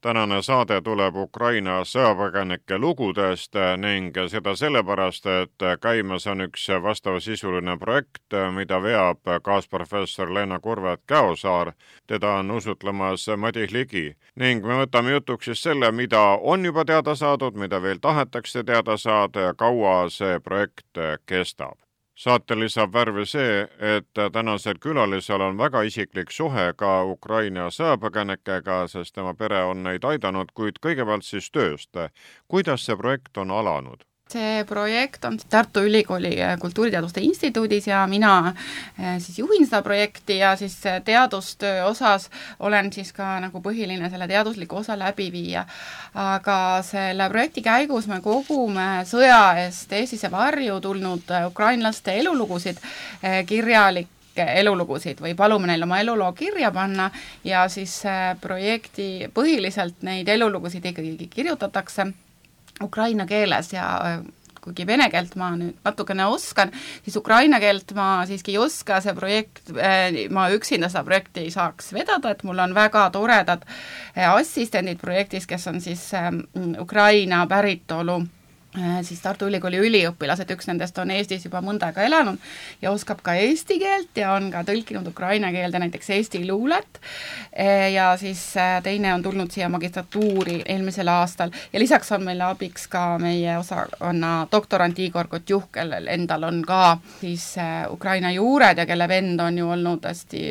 tänane saade tuleb Ukraina sõjapõgenike lugudest ning seda sellepärast, et käimas on üks vastavasisuline projekt, mida veab kaasprofessor Leena Kurvet-Käosaar. teda on usutlemas Madis Ligi ning me võtame jutuks siis selle, mida on juba teada saadud, mida veel tahetakse teada saada ja kaua see projekt kestab saate lisab värvi see, et tänasel külalisel on väga isiklik suhe ka Ukraina sõjapõgenikega, sest tema pere on neid aidanud, kuid kõigepealt siis tööst. kuidas see projekt on alanud? See projekt on Tartu Ülikooli äh, Kultuuriteaduste Instituudis ja mina äh, siis juhin seda projekti ja siis äh, teadustöö osas olen siis ka nagu põhiline selle teadusliku osa läbiviija. aga selle projekti käigus me kogume sõja eest Eestisse varju tulnud ukrainlaste elulugusid, kirjalikke elulugusid või palume neil oma eluloo kirja panna ja siis projekti põhiliselt neid elulugusid ikkagi kirjutatakse ukraina keeles ja kuigi vene keelt ma nüüd natukene oskan, siis ukraina keelt ma siiski ei oska, see projekt, ma üksinda seda projekti ei saaks vedada, et mul on väga toredad assistendid projektis, kes on siis Ukraina päritolu siis Tartu Ülikooli üliõpilased, üks nendest on Eestis juba mõnda aega elanud ja oskab ka eesti keelt ja on ka tõlkinud ukraina keelde näiteks Eesti luulet. Äh, ja siis äh, teine on tulnud siia magistratuuri eelmisel aastal ja lisaks on meile abiks ka meie osakonna doktorant Igor Kotjuh, kellel endal on ka siis Ukraina juured ja kelle vend on ju olnud hästi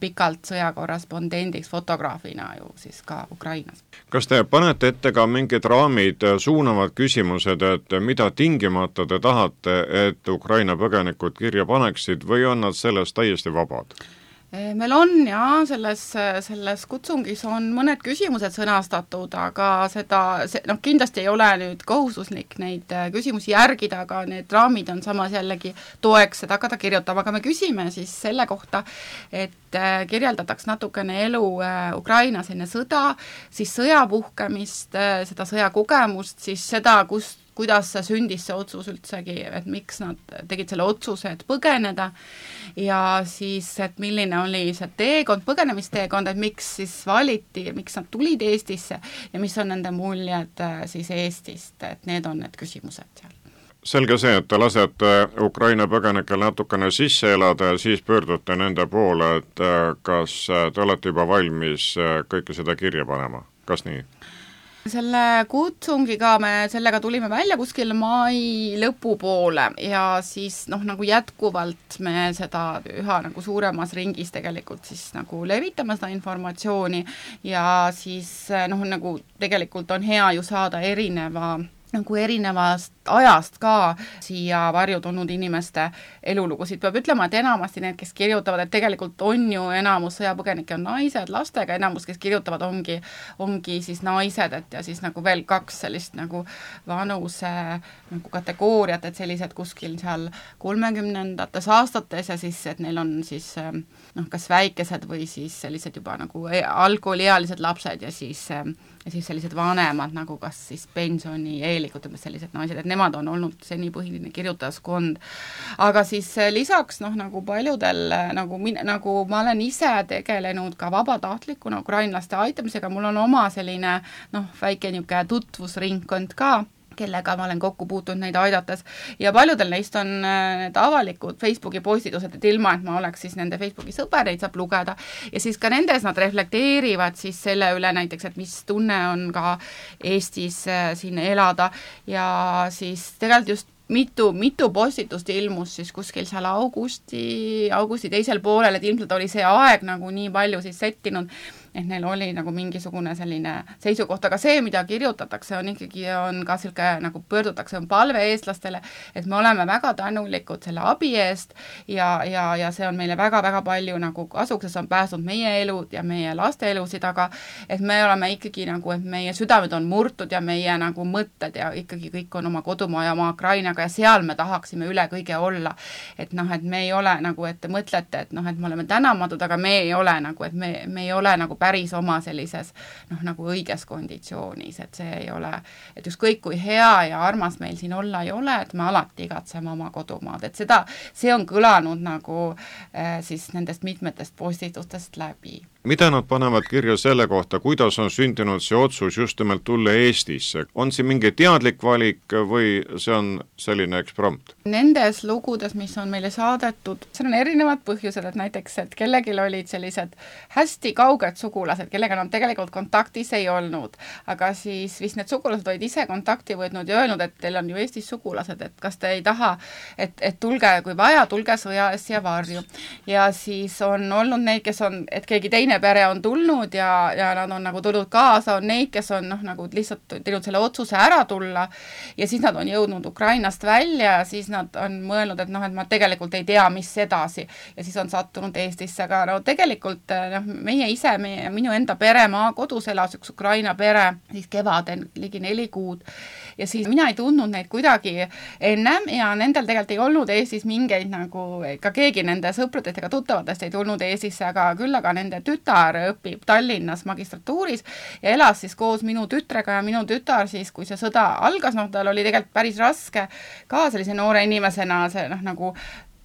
pikalt sõjakorrespondendiks fotograafina ju siis ka Ukrainas. kas te panete ette ka mingid raamid, suunavad küsimused, et mida tingimata te tahate, et Ukraina põgenikud kirja paneksid või on nad sellest täiesti vabad? Meil on jaa, selles, selles kutsungis on mõned küsimused sõnastatud, aga seda, see noh, kindlasti ei ole nüüd kohustuslik neid eh, küsimusi järgida, aga need raamid on samas jällegi toeks, et hakata kirjutama, aga me küsime siis selle kohta, et eh, kirjeldataks natukene elu Ukrainas enne sõda, siis sõja puhkemist, seda sõjakogemust, siis seda, kust kuidas sündis, see otsus üldsegi, et miks nad tegid selle otsuse, et põgeneda, ja siis, et milline oli see teekond, põgenemisteekond, et miks siis valiti, miks nad tulid Eestisse ja mis on nende muljed äh, siis Eestist, et need on need küsimused seal. Selge see, et te lasete Ukraina põgenikel natukene sisse elada ja siis pöördute nende poole, et äh, kas äh, te olete juba valmis kõike seda kirja panema, kas nii? Selle kutsungiga me, sellega tulime välja kuskil mai lõpupoole ja siis noh, nagu jätkuvalt me seda üha nagu suuremas ringis tegelikult siis nagu levitame seda informatsiooni ja siis noh, nagu tegelikult on hea ju saada erineva nagu erinevast ajast ka siia varju tulnud inimeste elulugusid, peab ütlema, et enamasti need, kes kirjutavad, et tegelikult on ju enamus sõjapõgenikke on naised lastega, enamus, kes kirjutavad, ongi, ongi siis naised, et ja siis nagu veel kaks sellist nagu vanuse nagu kategooriat, et sellised kuskil seal kolmekümnendates aastates ja siis, et neil on siis noh, kas väikesed või siis sellised juba nagu e-, algkooliealised lapsed ja siis ja siis sellised vanemad nagu kas siis pensionieelikud, umbes sellised naised, et nemad on olnud seni põhiline kirjutajaskond. aga siis eh, lisaks noh, nagu paljudel eh, nagu min-, nagu ma olen ise tegelenud ka vabatahtlikuna ukrainlaste aitamisega, mul on oma selline noh, väike niisugune tutvusringkond ka kellega ma olen kokku puutunud neid aidates. Ja paljudel neist on äh, need avalikud Facebooki postitused, et ilma, et ma oleks siis nende Facebooki sõber, neid saab lugeda. Ja siis ka nendes nad reflekteerivad siis selle üle näiteks, et mis tunne on ka Eestis äh, siin elada. Ja siis tegelikult just mitu, mitu postitust ilmus siis kuskil seal augusti, augusti teisel poolel, et ilmselt oli see aeg nagu nii palju siis settinud et neil oli nagu mingisugune selline seisukoht, aga see, mida kirjutatakse, on ikkagi, on ka niisugune nagu pöördutakse, on palve eestlastele, et me oleme väga tänulikud selle abi eest ja, ja, ja see on meile väga-väga palju nagu kasuks ja see on päästnud meie elud ja meie laste elusid, aga et me oleme ikkagi nagu, et meie südamed on murtud ja meie nagu mõtted ja ikkagi kõik on oma kodumaa ja oma Ukrainaga ja seal me tahaksime üle kõige olla. et noh, et me ei ole nagu, et te mõtlete, et noh, et me oleme tänamatud, aga me ei ole nagu, et me, me ei ole nagu päris oma sellises noh, nagu õiges konditsioonis, et see ei ole, et ükskõik kui hea ja armas meil siin olla ei ole, et me alati igatseme oma kodumaad, et seda, see on kõlanud nagu äh, siis nendest mitmetest postitustest läbi mida nad panevad kirja selle kohta, kuidas on sündinud see otsus just nimelt tulla Eestisse, on siin mingi teadlik valik või see on selline eksprompt? Nendes lugudes, mis on meile saadetud, seal on erinevad põhjused, et näiteks, et kellelgi olid sellised hästi kauged sugulased, kellega nad tegelikult kontaktis ei olnud, aga siis vist need sugulased olid ise kontakti võtnud ja öelnud, et teil on ju Eestis sugulased, et kas te ei taha, et, et tulge, kui vaja, tulge sõja eest siia varju. ja siis on olnud neid, kes on, et keegi teine teine pere on tulnud ja, ja nad on nagu tulnud kaasa, on neid, kes on noh, nagu lihtsalt teinud selle otsuse ära tulla ja siis nad on jõudnud Ukrainast välja ja siis nad on mõelnud, et noh, et ma tegelikult ei tea, mis edasi. ja siis on sattunud Eestisse, aga no tegelikult noh, meie ise, meie, minu enda pere maakodus elas üks Ukraina pere siis kevadel ligi neli kuud ja siis mina ei tundnud neid kuidagi ennem ja nendel tegelikult ei olnud Eestis mingeid nagu, ka keegi nende sõpradest ega tuttavatest ei tulnud Eestisse, aga küll aga nende tütar õpib Tallinnas magistratuuris ja elas siis koos minu tütrega ja minu tütar siis, kui see sõda algas, noh, tal oli tegelikult päris raske ka sellise noore inimesena see noh, nagu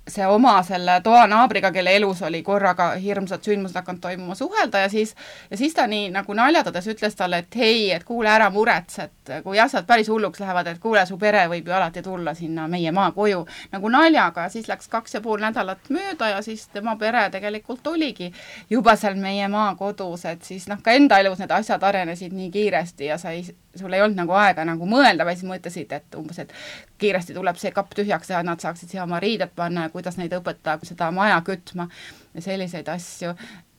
see oma selle toanaabriga, kelle elus oli korraga hirmsad sündmused hakanud toimuma, suhelda ja siis, ja siis ta nii nagu naljatades ütles talle, et hei, et kuule, ära muretse, et kui asjad päris hulluks lähevad, et kuule, su pere võib ju alati tulla sinna meie maakoju nagu naljaga. Ja siis läks kaks ja pool nädalat mööda ja siis tema pere tegelikult oligi juba seal meie maakodus, et siis noh, ka enda elus need asjad arenesid nii kiiresti ja sa ei sul ei olnud nagu aega nagu mõelda, vaid siis mõtlesid, et umbes, et kiiresti tuleb see kapp tühjaks teha, nad saaksid siia oma riided panna ja kuidas neid õpetada seda maja kütma ja selliseid asju.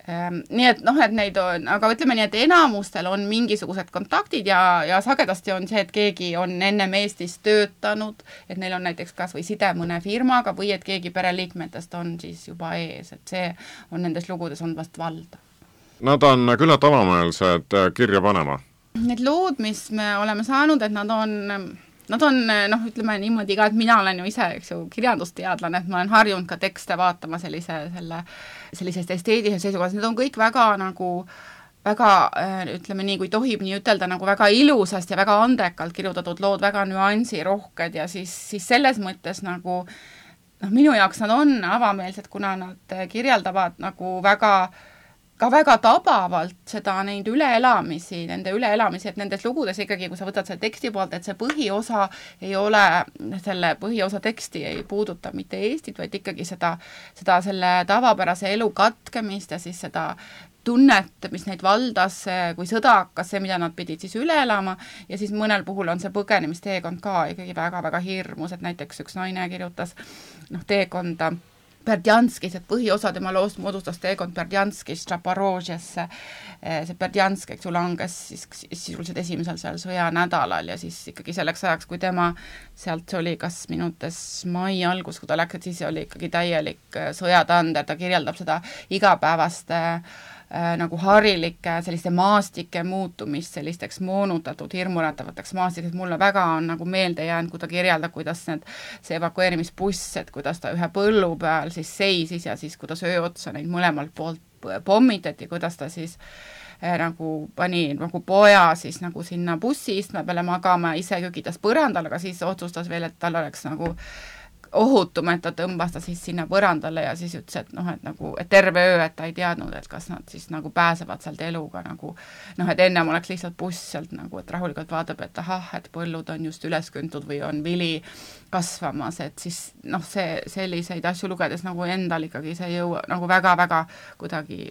Ehm, nii et noh, et neid on, aga ütleme nii, et enamustel on mingisugused kontaktid ja, ja sagedasti on see, et keegi on ennem Eestis töötanud, et neil on näiteks kas või side mõne firmaga või et keegi pereliikmetest on siis juba ees, et see on nendes lugudes on vast valdav. Nad on küllalt avameelsed kirja panema need lood, mis me oleme saanud, et nad on Nad on noh, ütleme niimoodi ka, et mina olen ju ise, eks ju, kirjandusteadlane, et ma olen harjunud ka tekste vaatama sellise, selle, sellisest esteetilisest seisukohast, need on kõik väga nagu väga ütleme nii, kui tohib nii ütelda, nagu väga ilusasti ja väga andekalt kirjutatud lood, väga nüansirohked ja siis, siis selles mõttes nagu noh, minu jaoks nad on avameelsed, kuna nad kirjeldavad nagu väga äh, ka väga tabavalt seda, neid üleelamisi, nende üleelamisi, et nendes lugudes ikkagi, kui sa võtad selle teksti poolt, et see põhiosa ei ole, selle põhiosa teksti ei puuduta mitte Eestit, vaid ikkagi seda, seda selle tavapärase elu katkemist ja siis seda tunnet, mis neid valdas, kui sõda hakkas, see, mida nad pidid siis üle elama, ja siis mõnel puhul on see põgenemisteekond ka ikkagi väga-väga hirmus, et näiteks üks naine kirjutas noh, teekonda Berdjanskis, et põhiosa tema loost moodustas teekond Berdjanskist Zaporožjasse, eh, see Berdjansk, eks ju, langes siis sisuliselt esimesel seal sõjanädalal ja siis ikkagi selleks ajaks, kui tema sealt, oli kas minutes mai algus, kui ta läks, et siis oli ikkagi täielik eh, sõjatander, ta kirjeldab seda igapäevast äh, äh, nagu harilike selliste maastike muutumist sellisteks moonutatud hirmuäratavateks maastikeks, mulle väga on nagu meelde jäänud, kui ta kirjeldab, kuidas need, see evakueerimisbuss, et kuidas ta ühe põllu peal siis seisis ja siis, kuidas öö otsa neid mõlemalt poolt pommitati, kuidas ta siis äh, nagu pani nagu poja siis nagu sinna bussiistme peale magama, ise kögitas põrandal, aga siis otsustas veel, et tal oleks nagu äh, ohutum, et ta tõmbas ta siis sinna põrandale ja siis ütles, et noh, et nagu, et terve öö, et ta ei teadnud, et kas nad siis nagu pääsevad sealt eluga nagu noh, et ennem oleks lihtsalt buss sealt nagu, et rahulikult vaatab, et ahah, et põllud on just üles küntud või on vili kasvamas, et siis noh, see, selliseid asju lugedes nagu endal ikkagi see jõua-, nagu väga-väga kuidagi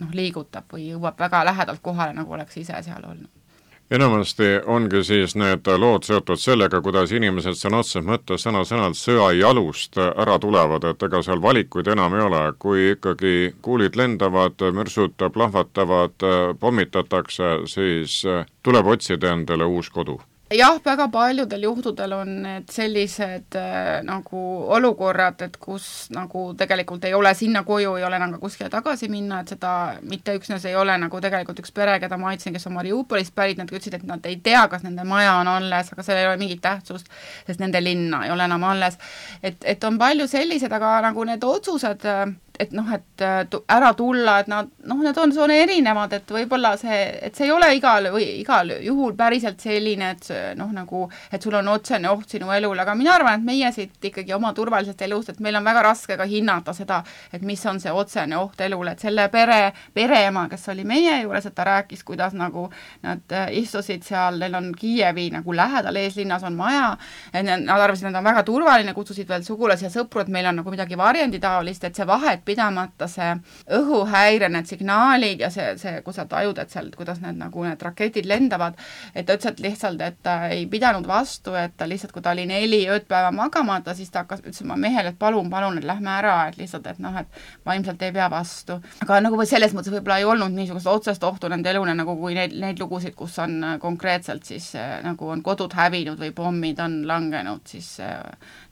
noh, liigutab või jõuab väga lähedalt kohale, nagu oleks ise seal olnud enamasti ongi siis need lood seotud sellega, kuidas inimesed sõna otseses mõttes sõna-sõnalt sõjajalust ära tulevad, et ega seal valikuid enam ei ole, kui ikkagi kuulid lendavad, mürsud plahvatavad, pommitatakse, siis tuleb otsida endale uus kodu jah, väga paljudel juhtudel on need sellised äh, nagu olukorrad, et kus nagu tegelikult ei ole sinna koju, ei ole enam ka kuskile tagasi minna, et seda mitte üksnes ei ole nagu tegelikult üks pere, keda ma aitasin, kes on Mariupolist pärit, nad ütlesid, et nad ei tea, kas nende maja on alles, aga sellel ei ole mingit tähtsust, sest nende linna ei ole enam alles. et, et on palju sellised, aga nagu need otsused äh, et noh, et ära tulla, et nad noh, need on, on erinevad, et võib-olla see, et see ei ole igal või igal juhul päriselt selline, et noh, nagu et sul on otsene oht sinu elule, aga mina arvan, et meie siit ikkagi oma turvalisest elust, et meil on väga raske ka hinnata seda, et mis on see otsene oht elule, et selle pere, pereema, kes oli meie juures, et ta rääkis, kuidas nagu nad istusid seal, neil on Kiievi nagu lähedal, eeslinnas on maja, nad arvasid, et nad on väga turvaline, kutsusid veel sugulasi ja sõpru, et meil on nagu midagi varjenditaolist, et see vahet pidamata, see õhuhäire, need signaalid ja see, see, kus sa tajud, et seal, kuidas need nagu need raketid lendavad, et ta ütles, et lihtsalt, et ta ei pidanud vastu, et ta lihtsalt, kui ta oli neli ööd päeva magamata, siis ta hakkas, ütles oma mehele, et palun, palun, et lähme ära, et lihtsalt, et noh, et vaimselt ei pea vastu. aga nagu selles mõttes võib-olla ei olnud niisugust otsest ohtu nende elule, nagu kui neid, neid lugusid, kus on konkreetselt siis nagu on kodud hävinud või pommid on langenud, siis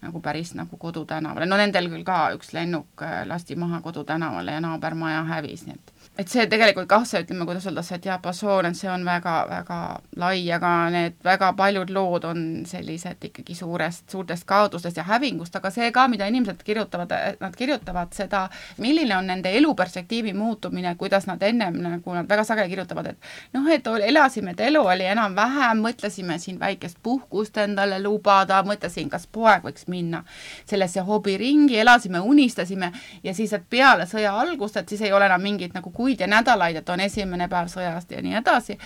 nagu päris nagu kodutänavale, no nendel küll ka üks lennuk lasti maha kodutänavale ja naabermaja hävis, nii et et see tegelikult kah, see ütleme, kuidas öelda, see diapasoon, et see on väga, väga lai, aga need väga paljud lood on sellised ikkagi suurest, suurtest kaotustest ja hävingust, aga see ka, mida inimesed kirjutavad, nad kirjutavad seda, milline on nende eluperspektiivi muutumine, kuidas nad ennem nagu nad väga sageli kirjutavad, et noh, et elasime, et elu oli enam-vähem, mõtlesime siin väikest puhkust endale lubada, mõtlesin, kas poeg võiks minna sellesse hobiringi, elasime, unistasime ja siis, et peale sõja algust, et siis ei ole enam mingit nagu kuid ja nädalaid, et on esimene päev sõjast ja nii edasi,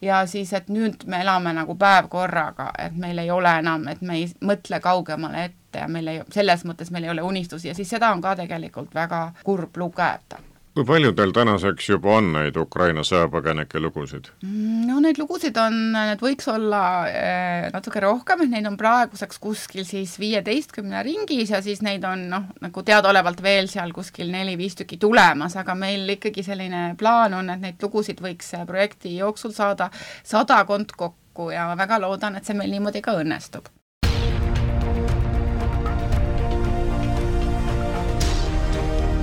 ja siis, et nüüd me elame nagu päev korraga, et meil ei ole enam, et me ei mõtle kaugemale ette ja meil ei, selles mõttes meil ei ole unistusi. Ja siis seda on ka tegelikult väga kurb lugeda kui palju teil tänaseks juba on neid Ukraina sõjapõgenike lugusid? Mm, no neid lugusid on, need võiks olla eh, natuke rohkem, neid on praeguseks kuskil siis viieteistkümne ringis ja siis neid on noh, nagu teadaolevalt veel seal kuskil neli-viis tükki tulemas, aga meil ikkagi selline plaan on, et neid lugusid võiks projekti jooksul saada sadakond kokku ja väga loodan, et see meil niimoodi ka õnnestub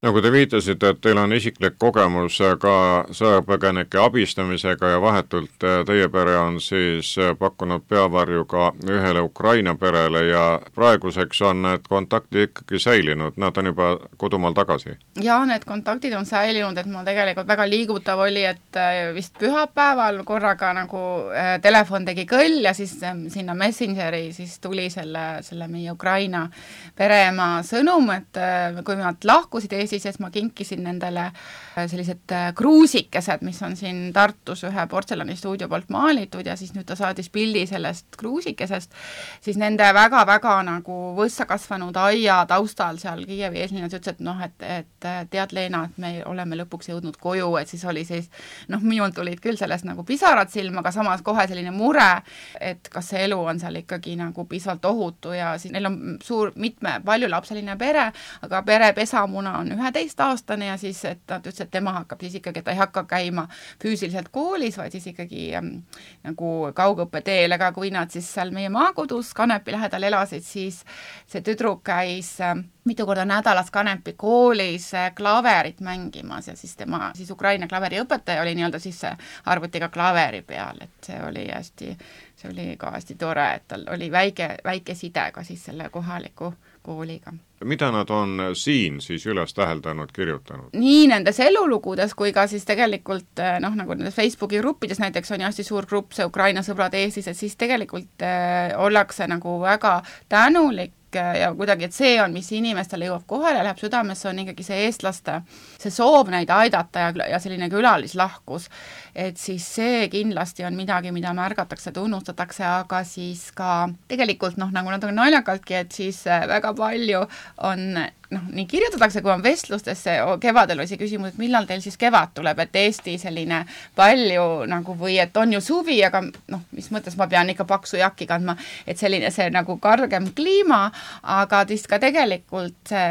nagu te viitasite, et teil on isiklik kogemus ka sõjapõgenike abistamisega ja vahetult eh, teie pere on siis eh, pakkunud peavarju ka ühele Ukraina perele ja praeguseks on need kontaktid ikkagi säilinud, nad on juba kodumaal tagasi? jaa, need kontaktid on säilinud, et mul tegelikult väga liigutav oli, et eh, vist pühapäeval korraga nagu telefon tegi kõll ja siis sinna Messengeri siis tuli selle, selle meie Ukraina pereema sõnum, et kui nad lahkusid Eestist, siis, et ma kinkisin nendele äh, sellised äh, kruusikesed, mis on siin Tartus ühe portselanistuudio poolt maalitud ja siis nüüd ta saatis pildi sellest kruusikesest, siis nende väga-väga nagu võssa kasvanud aia taustal seal Kiievi eeslinnas ütles, et noh, et, et äh, tead, Leena, et me oleme lõpuks jõudnud koju, et siis oli siis noh, minul tulid küll sellest nagu pisarad silma, aga samas kohe selline mure, et kas see elu on seal ikkagi nagu piisavalt ohutu ja siis neil on suur, mitme, paljulapseline pere, aga pere pesamuna on üheteistaastane ja siis, et nad ütlesid, et tema hakkab siis ikkagi, et ta ei hakka käima füüsiliselt koolis, vaid siis ikkagi ähm, nagu kaugõppe teel, aga kui nad siis seal meie maakodus Kanepi lähedal elasid, siis see tüdruk käis äh, mitu korda nädalas Kanepi koolis äh, klaverit mängimas ja siis tema, siis Ukraina klaveriõpetaja oli nii-öelda siis arvutiga klaveri peal, et see oli hästi, see oli ka hästi tore, et tal oli väike, väike side ka siis selle kohaliku kooliga mida nad on siin siis üles täheldanud, kirjutanud? nii nendes elulugudes kui ka siis tegelikult eh, noh, nagu nendes Facebooki gruppides näiteks on ju hästi suur grupp, see Ukraina sõbrad Eestis, et siis tegelikult äh, ollakse nagu väga tänulik ja kuidagi, et see on, mis inimestele jõuab kohale, läheb südamesse, on ikkagi see eestlaste, see soov neid aidata ja, ja selline külalislahkus. et siis see kindlasti on midagi, mida märgatakse, tunnustatakse, aga siis ka tegelikult noh, nagu natuke naljakaltki, et siis äh, väga palju on noh, nii kirjutatakse, kui on vestlustesse, kevadel oli see küsimus, et millal teil siis kevad tuleb, et Eesti selline palju nagu või et on ju suvi, aga noh, mis mõttes ma pean ikka paksu jakki kandma, et selline see nagu kargem kliima, aga siis ka tegelikult see,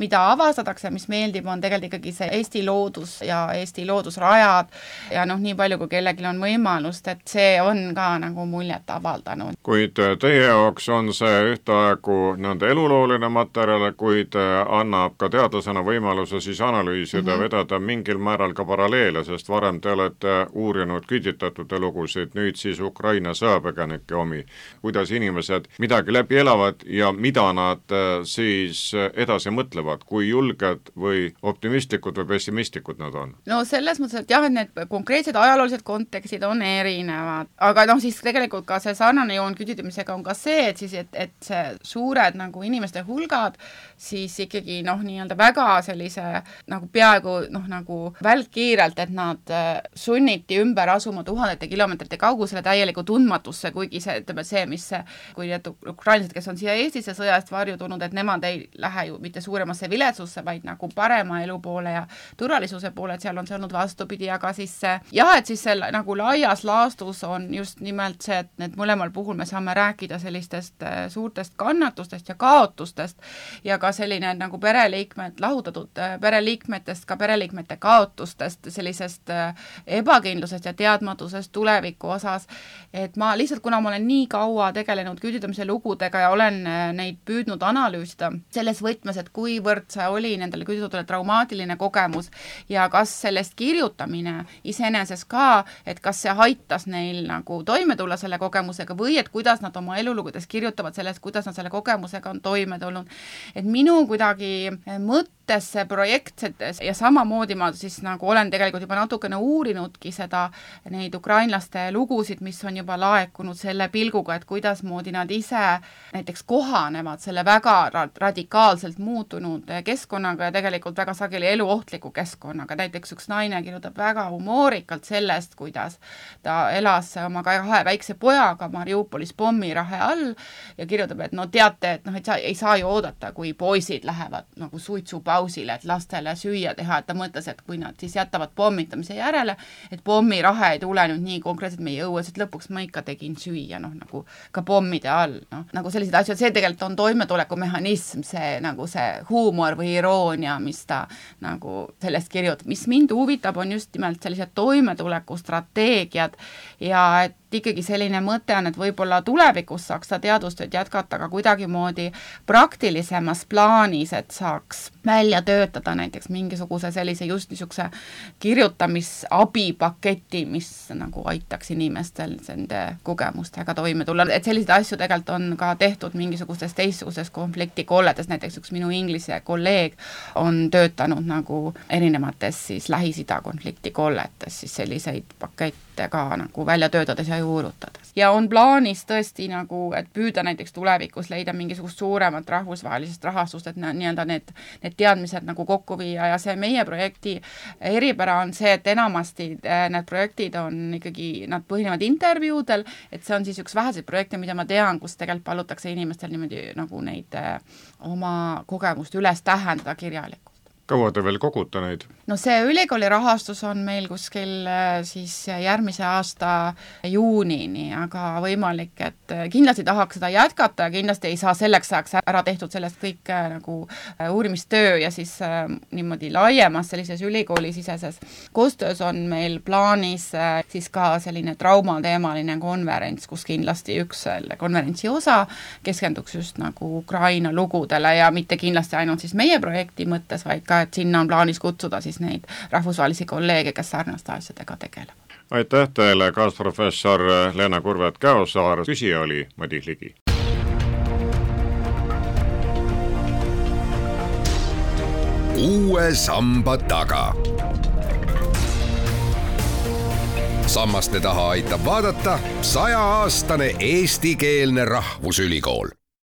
mida avastatakse, mis meeldib, on tegelikult ikkagi see Eesti loodus ja Eesti loodusrajad ja noh, nii palju, kui kellelgi on võimalust, et see on ka nagu muljet avaldanud. kuid teie jaoks on see ühtaegu nii-öelda elulooline materjal, kuid annab ka teadlasena võimaluse siis analüüsida mm, -hmm. vedada mingil määral ka paralleele, sest varem te olete uurinud küüditatute lugusid, nüüd siis Ukraina sõjapõgenike omi. kuidas inimesed midagi läbi elavad ja mida nad siis edasi mõtlevad, kui julged või optimistlikud või pessimistlikud nad on? no selles mõttes, et jah, et need konkreetsed ajaloolised kontekstid on erinevad, aga noh, siis tegelikult ka see sarnane joon küüditamisega on ka see, et siis, et, et see suured nagu inimeste hulgad siis ikkagi noh, nii-öelda väga sellise nagu peaaegu noh, nagu välkkiirelt, et nad äh, sunniti ümber asuma tuhandete kilomeetrite kaugusele täielikku tundmatusse, kuigi see, ütleme see, mis see, kui need ukrainlased, kes on siia Eestisse sõja eest varju tulnud, et nemad ei lähe ju mitte suuremasse viletsusse, vaid nagu parema elu poole ja turvalisuse poole, et seal on see olnud vastupidi, aga siis see jah, et siis selle nagu laias laastus on just nimelt see, et need mõlemal puhul me saame rääkida sellistest äh, suurtest kannatustest ja kaotustest ja ka selline nagu pereliikmed, lahutatud äh, pereliikmetest, ka pereliikmete kaotustest, sellisest äh, ebakindlusest ja teadmatusest tuleviku osas, et ma lihtsalt, kuna ma olen nii kaua tegelenud küüditamise lugudega ja olen äh, neid püüdnud analüüsida selles võtmes, et kuivõrd see oli nendele küüditatutele traumaatiline kogemus ja kas sellest kirjutamine iseenesest ka, et kas see aitas neil nagu toime tulla selle kogemusega või et kuidas nad oma elulugudes kirjutavad sellest, kuidas nad selle kogemusega on toime tulnud, et minu kuidagi mõte mõttesse projektsetes ja samamoodi ma siis nagu olen tegelikult juba natukene uurinudki seda, neid ukrainlaste lugusid, mis on juba laekunud selle pilguga, et kuidasmoodi nad ise näiteks kohanevad selle väga radikaalselt muutunud keskkonnaga ja tegelikult väga sageli eluohtliku keskkonnaga, näiteks üks naine kirjutab väga humoorikalt sellest, kuidas ta elas oma kahe väikse pojaga Mariupolis pommirahe all ja kirjutab, et no teate, et noh, et sa ei saa ju oodata, kui poisid lähevad nagu suitsupa pausile, et lastele süüa teha, et ta mõtles, et kui nad siis jätavad pommitamise järele, et pommirahe ei tule nüüd nii konkreetselt meie õues, et lõpuks ma ikka tegin süüa, noh nagu ka pommide all, noh, nagu selliseid asju, et see tegelikult on toimetulekumehhanism, see nagu see huumor või iroonia, mis ta nagu sellest kirjutab, mis mind huvitab, on just nimelt sellised toimetulekustrateegiad ja et ikkagi selline mõte on, et võib-olla tulevikus saaks seda teadustööd jätkata ka kuidagimoodi praktilisemas plaanis, et saaks välja töötada näiteks mingisuguse sellise just niisuguse kirjutamisabipaketi, mis nagu aitaks inimestel nende kogemustega toime tulla, et selliseid asju tegelikult on ka tehtud mingisugustes teistsugustes konfliktikolletes, näiteks üks minu inglise kolleeg on töötanud nagu erinevates siis Lähis-Ida konfliktikolletes siis selliseid pakette ka nagu välja töötades ja juurutades. ja on plaanis tõesti nagu, et püüda näiteks tulevikus leida mingisugust suuremat rahvusvahelist rahastust, et nii-öelda need, need teadmised nagu kokku viia ja see meie projekti eripära on see, et enamasti eh, need projektid on ikkagi, nad põhinevad intervjuudel, et see on siis üks väheseid projekte, mida ma tean, kus tegelikult palutakse inimestel niimoodi nagu neid eh, oma kogemust üles tähendada kirjalikult kaua te veel kogute neid? No see ülikooli rahastus on meil kuskil äh, siis järgmise aasta juunini, aga võimalik, et äh, kindlasti tahaks seda jätkata ja kindlasti ei saa selleks ajaks ära tehtud sellest kõik äh, nagu uurimistöö ja siis niimoodi laiemas sellises ülikoolisiseses koostöös on meil plaanis siis ka selline traumateemaline konverents, kus kindlasti üks selle konverentsi osa keskenduks just nagu Ukraina lugudele ja mitte kindlasti ainult siis meie projekti mõttes, vaid ka et sinna on plaanis kutsuda siis neid rahvusvahelisi kolleege, kes sarnaste asjadega tegelevad. aitäh teile, kaasprofessor Leena Kurvet-Käosaar, küsija oli Madis Ligi. uue samba taga. sammaste taha aitab vaadata sajaaastane eestikeelne rahvusülikool